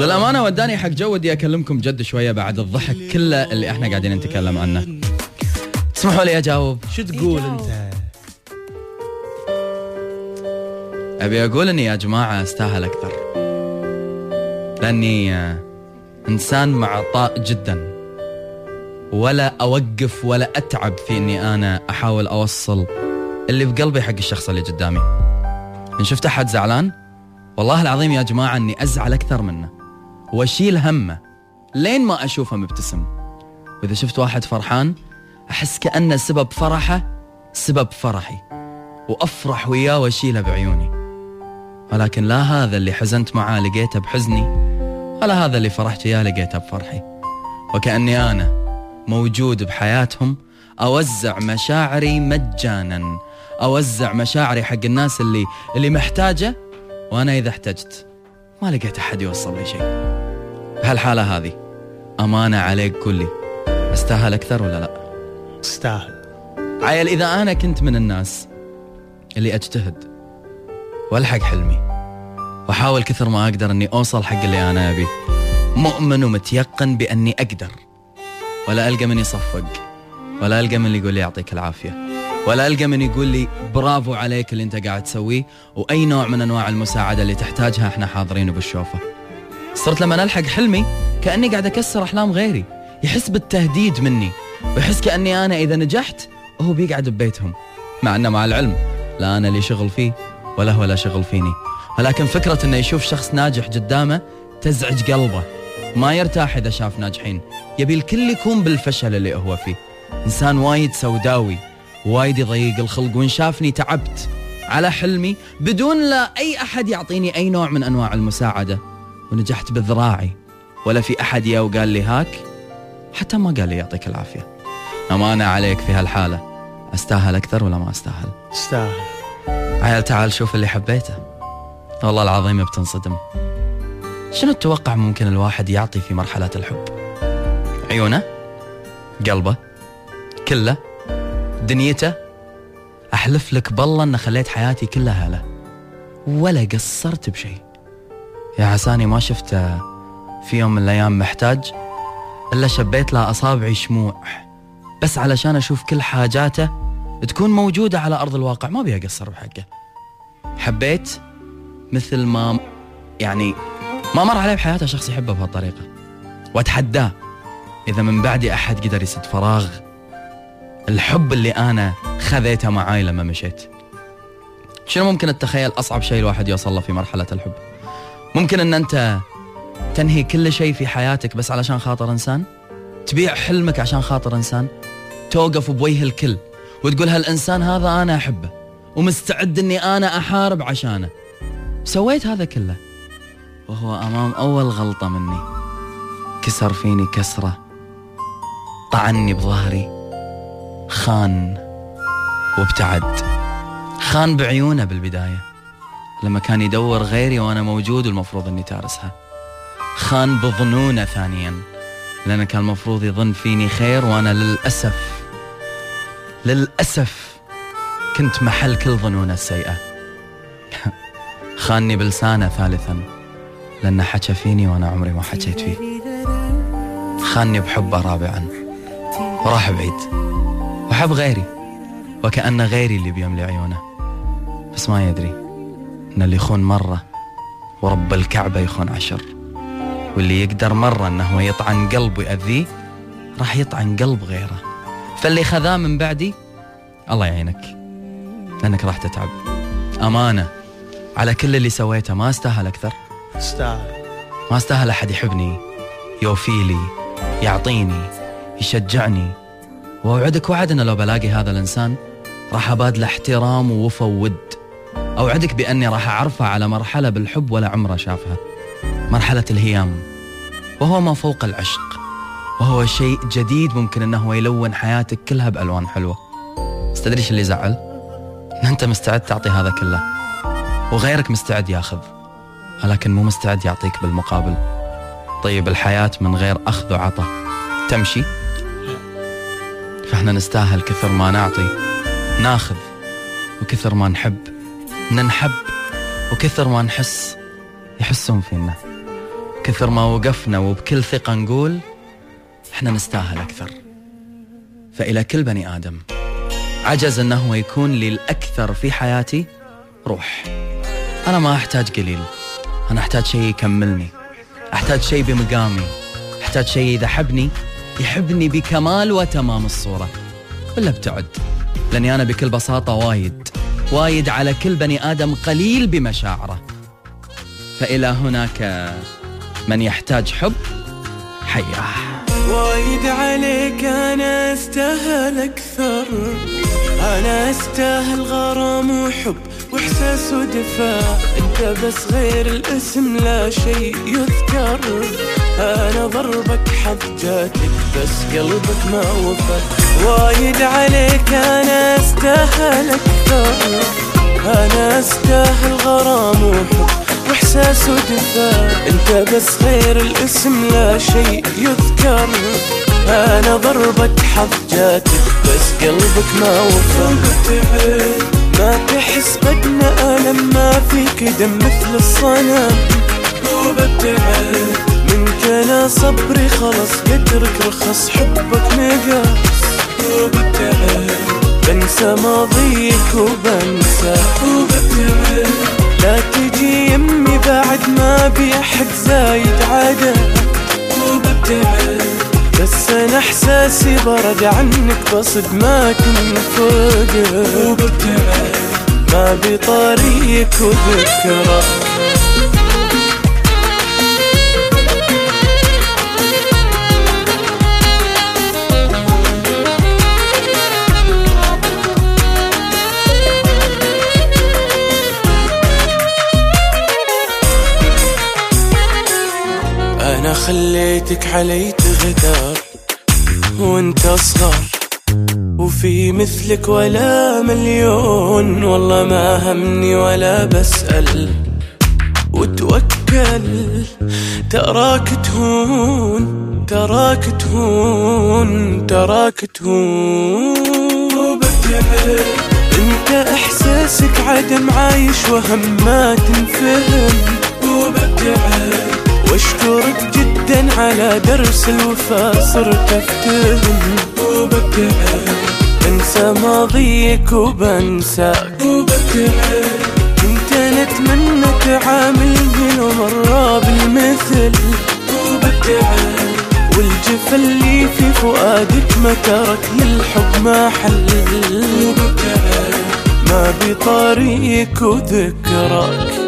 للأمانة وداني حق جو ودي أكلمكم جد شوية بعد الضحك كله اللي إحنا قاعدين نتكلم عنه. اسمحوا لي أجاوب. شو تقول أنت؟ أبي أقول إني يا جماعة أستاهل أكثر. لأني آه، إنسان معطاء جدا. ولا أوقف ولا أتعب في إني أنا أحاول أوصل اللي بقلبي حق الشخص اللي قدامي. إن شفت أحد زعلان؟ والله العظيم يا جماعة إني أزعل أكثر منه. واشيل همه لين ما اشوفه مبتسم وإذا شفت واحد فرحان أحس كأنه سبب فرحة سبب فرحي. وأفرح وياه وأشيله بعيوني. ولكن لا هذا اللي حزنت معاه لقيته بحزني ولا هذا اللي فرحت وياه لقيته بفرحي. وكأني أنا موجود بحياتهم أوزع مشاعري مجانا. أوزع مشاعري حق الناس اللي اللي محتاجة وأنا إذا احتجت. ما لقيت أحد يوصل لي شيء. بهالحالة هذه أمانة عليك قول لي أستاهل أكثر ولا لا؟ تستاهل عيل إذا أنا كنت من الناس اللي أجتهد وألحق حلمي وأحاول كثر ما أقدر إني أوصل حق اللي أنا أبيه مؤمن ومتيقن بأني أقدر. ولا ألقى من يصفق ولا ألقى من اللي يقول لي يعطيك العافية. ولا ألقى من يقول لي برافو عليك اللي أنت قاعد تسويه وأي نوع من أنواع المساعدة اللي تحتاجها إحنا حاضرين بالشوفة. صرت لما ألحق حلمي كأني قاعد أكسر أحلام غيري يحس بالتهديد مني ويحس كأني أنا إذا نجحت هو بيقعد ببيتهم. مع إنه مع العلم لا أنا لي شغل فيه ولا هو لا شغل فيني. ولكن فكرة إنه يشوف شخص ناجح قدامه تزعج قلبه. ما يرتاح إذا شاف ناجحين. يبي الكل يكون بالفشل اللي هو فيه. إنسان وايد سوداوي. وايد يضيق الخلق وإن شافني تعبت على حلمي بدون لا أي أحد يعطيني أي نوع من أنواع المساعدة. ونجحت بذراعي ولا في أحد يا وقال لي هاك حتى ما قال لي يعطيك العافية. أمانة عليك في هالحالة. أستاهل أكثر ولا ما أستاهل؟ تستاهل عيال تعال شوف اللي حبيته. والله العظيم بتنصدم. شنو تتوقع ممكن الواحد يعطي في مرحلة الحب؟ عيونه؟ قلبه؟ كله؟ دنيته؟ أحلف لك بالله أن خليت حياتي كلها له. ولا قصرت بشيء. يا عساني ما شفته في يوم من الأيام محتاج إلا شبيت له أصابعي شموع. بس علشان أشوف كل حاجاته تكون موجودة على أرض الواقع ما بيها قصر بحقه. حبيت مثل ما يعني ما مر علي بحياته شخص يحبه بهالطريقة. وأتحداه إذا من بعدي أحد قدر يسد فراغ. الحب اللي أنا خذيته معاي لما مشيت. شنو ممكن أتخيل أصعب شيء الواحد يوصل له في مرحلة الحب؟ ممكن أن أنت تنهي كل شيء في حياتك بس علشان خاطر إنسان؟ تبيع حلمك عشان خاطر إنسان؟ توقف بوجه الكل وتقول هالإنسان هذا أنا أحبه ومستعد أني أنا أحارب عشانه. سويت هذا كله. وهو أمام أول غلطة مني. كسر فيني كسرة. طعني بظهري. خان وابتعد. خان بعيونه بالبداية لما كان يدور غيري وأنا موجود والمفروض أني تارسها. خان بظنونه ثانيا لأنه كان المفروض يظن فيني خير وأنا للأسف للأسف كنت محل كل ظنونه السيئة. خانني بلسانه ثالثا لأنه حكى فيني وأنا عمري ما حكيت فيه. خانني بحبه رابعا وراح بعيد. وحب غيري وكأن غيري اللي بيملي عيونه. بس ما يدري أن اللي يخون مرة ورب الكعبة يخون عشر. واللي يقدر مرة أنه يطعن قلب ويأذيه راح يطعن قلب غيره. فاللي خذاه من بعدي الله يعينك. لأنك راح تتعب. أمانة. على كل اللي سويته ما استاهل أكثر. تستاهل ما استاهل أحد يحبني يوفيلي يعطيني يشجعني. وأوعدك وعد أن لو بلاقي هذا الإنسان راح أبادله احترام ووفا وود. أوعدك بأني راح أعرفه على مرحلة بالحب ولا عمره شافها. مرحلة الهيام. وهو ما فوق العشق. وهو شيء جديد ممكن أنه يلون حياتك كلها بألوان حلوة. بس تدري اللي زعل؟ أن أنت مستعد تعطي هذا كله. وغيرك مستعد ياخذ. ولكن مو مستعد يعطيك بالمقابل. طيب الحياة من غير أخذ وعطى تمشي؟ فإحنا نستاهل كثر ما نعطي ناخذ وكثر ما نحب ننحب وكثر ما نحس يحسون فينا. كثر ما وقفنا وبكل ثقة نقول إحنا نستاهل أكثر. فإلى كل بني آدم عجز أنه يكون لي الأكثر في حياتي روح. أنا ما أحتاج قليل أنا أحتاج شيء يكملني أحتاج شيء بمقامي أحتاج شيء إذا حبني يحبني بكمال وتمام الصورة. ولا ابتعد لأني أنا بكل بساطة وايد وايد على كل بني آدم قليل بمشاعره. فإلى هناك من يحتاج حب حياه. وايد عليك أنا أستاهل أكثر أنا أستاهل غرام وحب. وإحساس ودفاع. أنت بس غير الاسم لا شيء يذكر. أنا ضربك حظ جاتك بس قلبك ما وفى وايد عليك أنا أستاهل أكثر. أنا أستاهل غرام وحب وإحساس ودفاع. أنت بس غير الاسم لا شيء يذكر. أنا ضربك حظ جاتك بس قلبك ما وفى ما تحس بدنا ألم ما فيك دم مثل الصنم. وببتعد منك أنا صبري خلص قدرك رخص حبك نقص. وببتعد بنسى ماضيك وبنسى. وببتعد لا تجي يمي بعد ما بي احد زايد عدا وببتعد أنا احساسي برد عنك بصد ما كنت وببتعد ما بطريق وذكرك أنا خليتك علي تغدر وانت صغار وفي مثلك ولا مليون. والله ما همني ولا بسأل. وتوكل تراك تهون تراك تهون تراك تهون. وببتعد انت احساسك عدم عايش وهم ما تنفهم. وببتعد واشكرك جدا على درس الوفا صرت افتهم وببتعد انسى ماضيك وبنساك وببتعد كنت نتمنى تعاملني لو مرة بالمثل وببتعد والجفا اللي في فؤادك ما ترك للحب ما حل. وببتعد ما بطريق وذكرك.